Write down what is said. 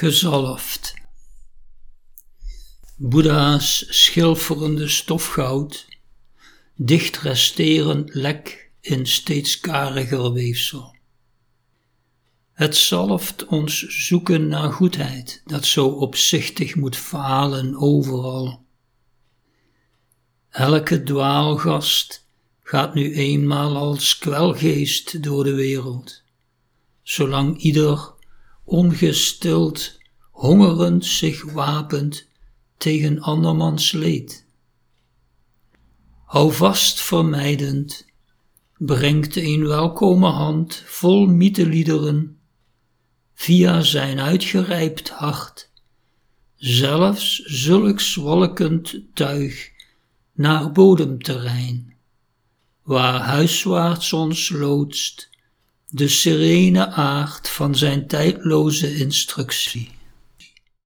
gezalfd. Boeddha's schilferende stofgoud, dicht resterend lek in steeds kariger weefsel. Het zalft ons zoeken naar goedheid, dat zo opzichtig moet falen overal. Elke dwaalgast gaat nu eenmaal als kwelgeest door de wereld, zolang ieder ongestild, hongerend zich wapent tegen andermans leed. Hou vast vermijdend, brengt een welkome hand vol mytheliederen via zijn uitgerijpt hart, zelfs zulks wolkend tuig naar bodemterrein, waar huiswaarts ons loodst de serene aard van zijn tijdloze instructie.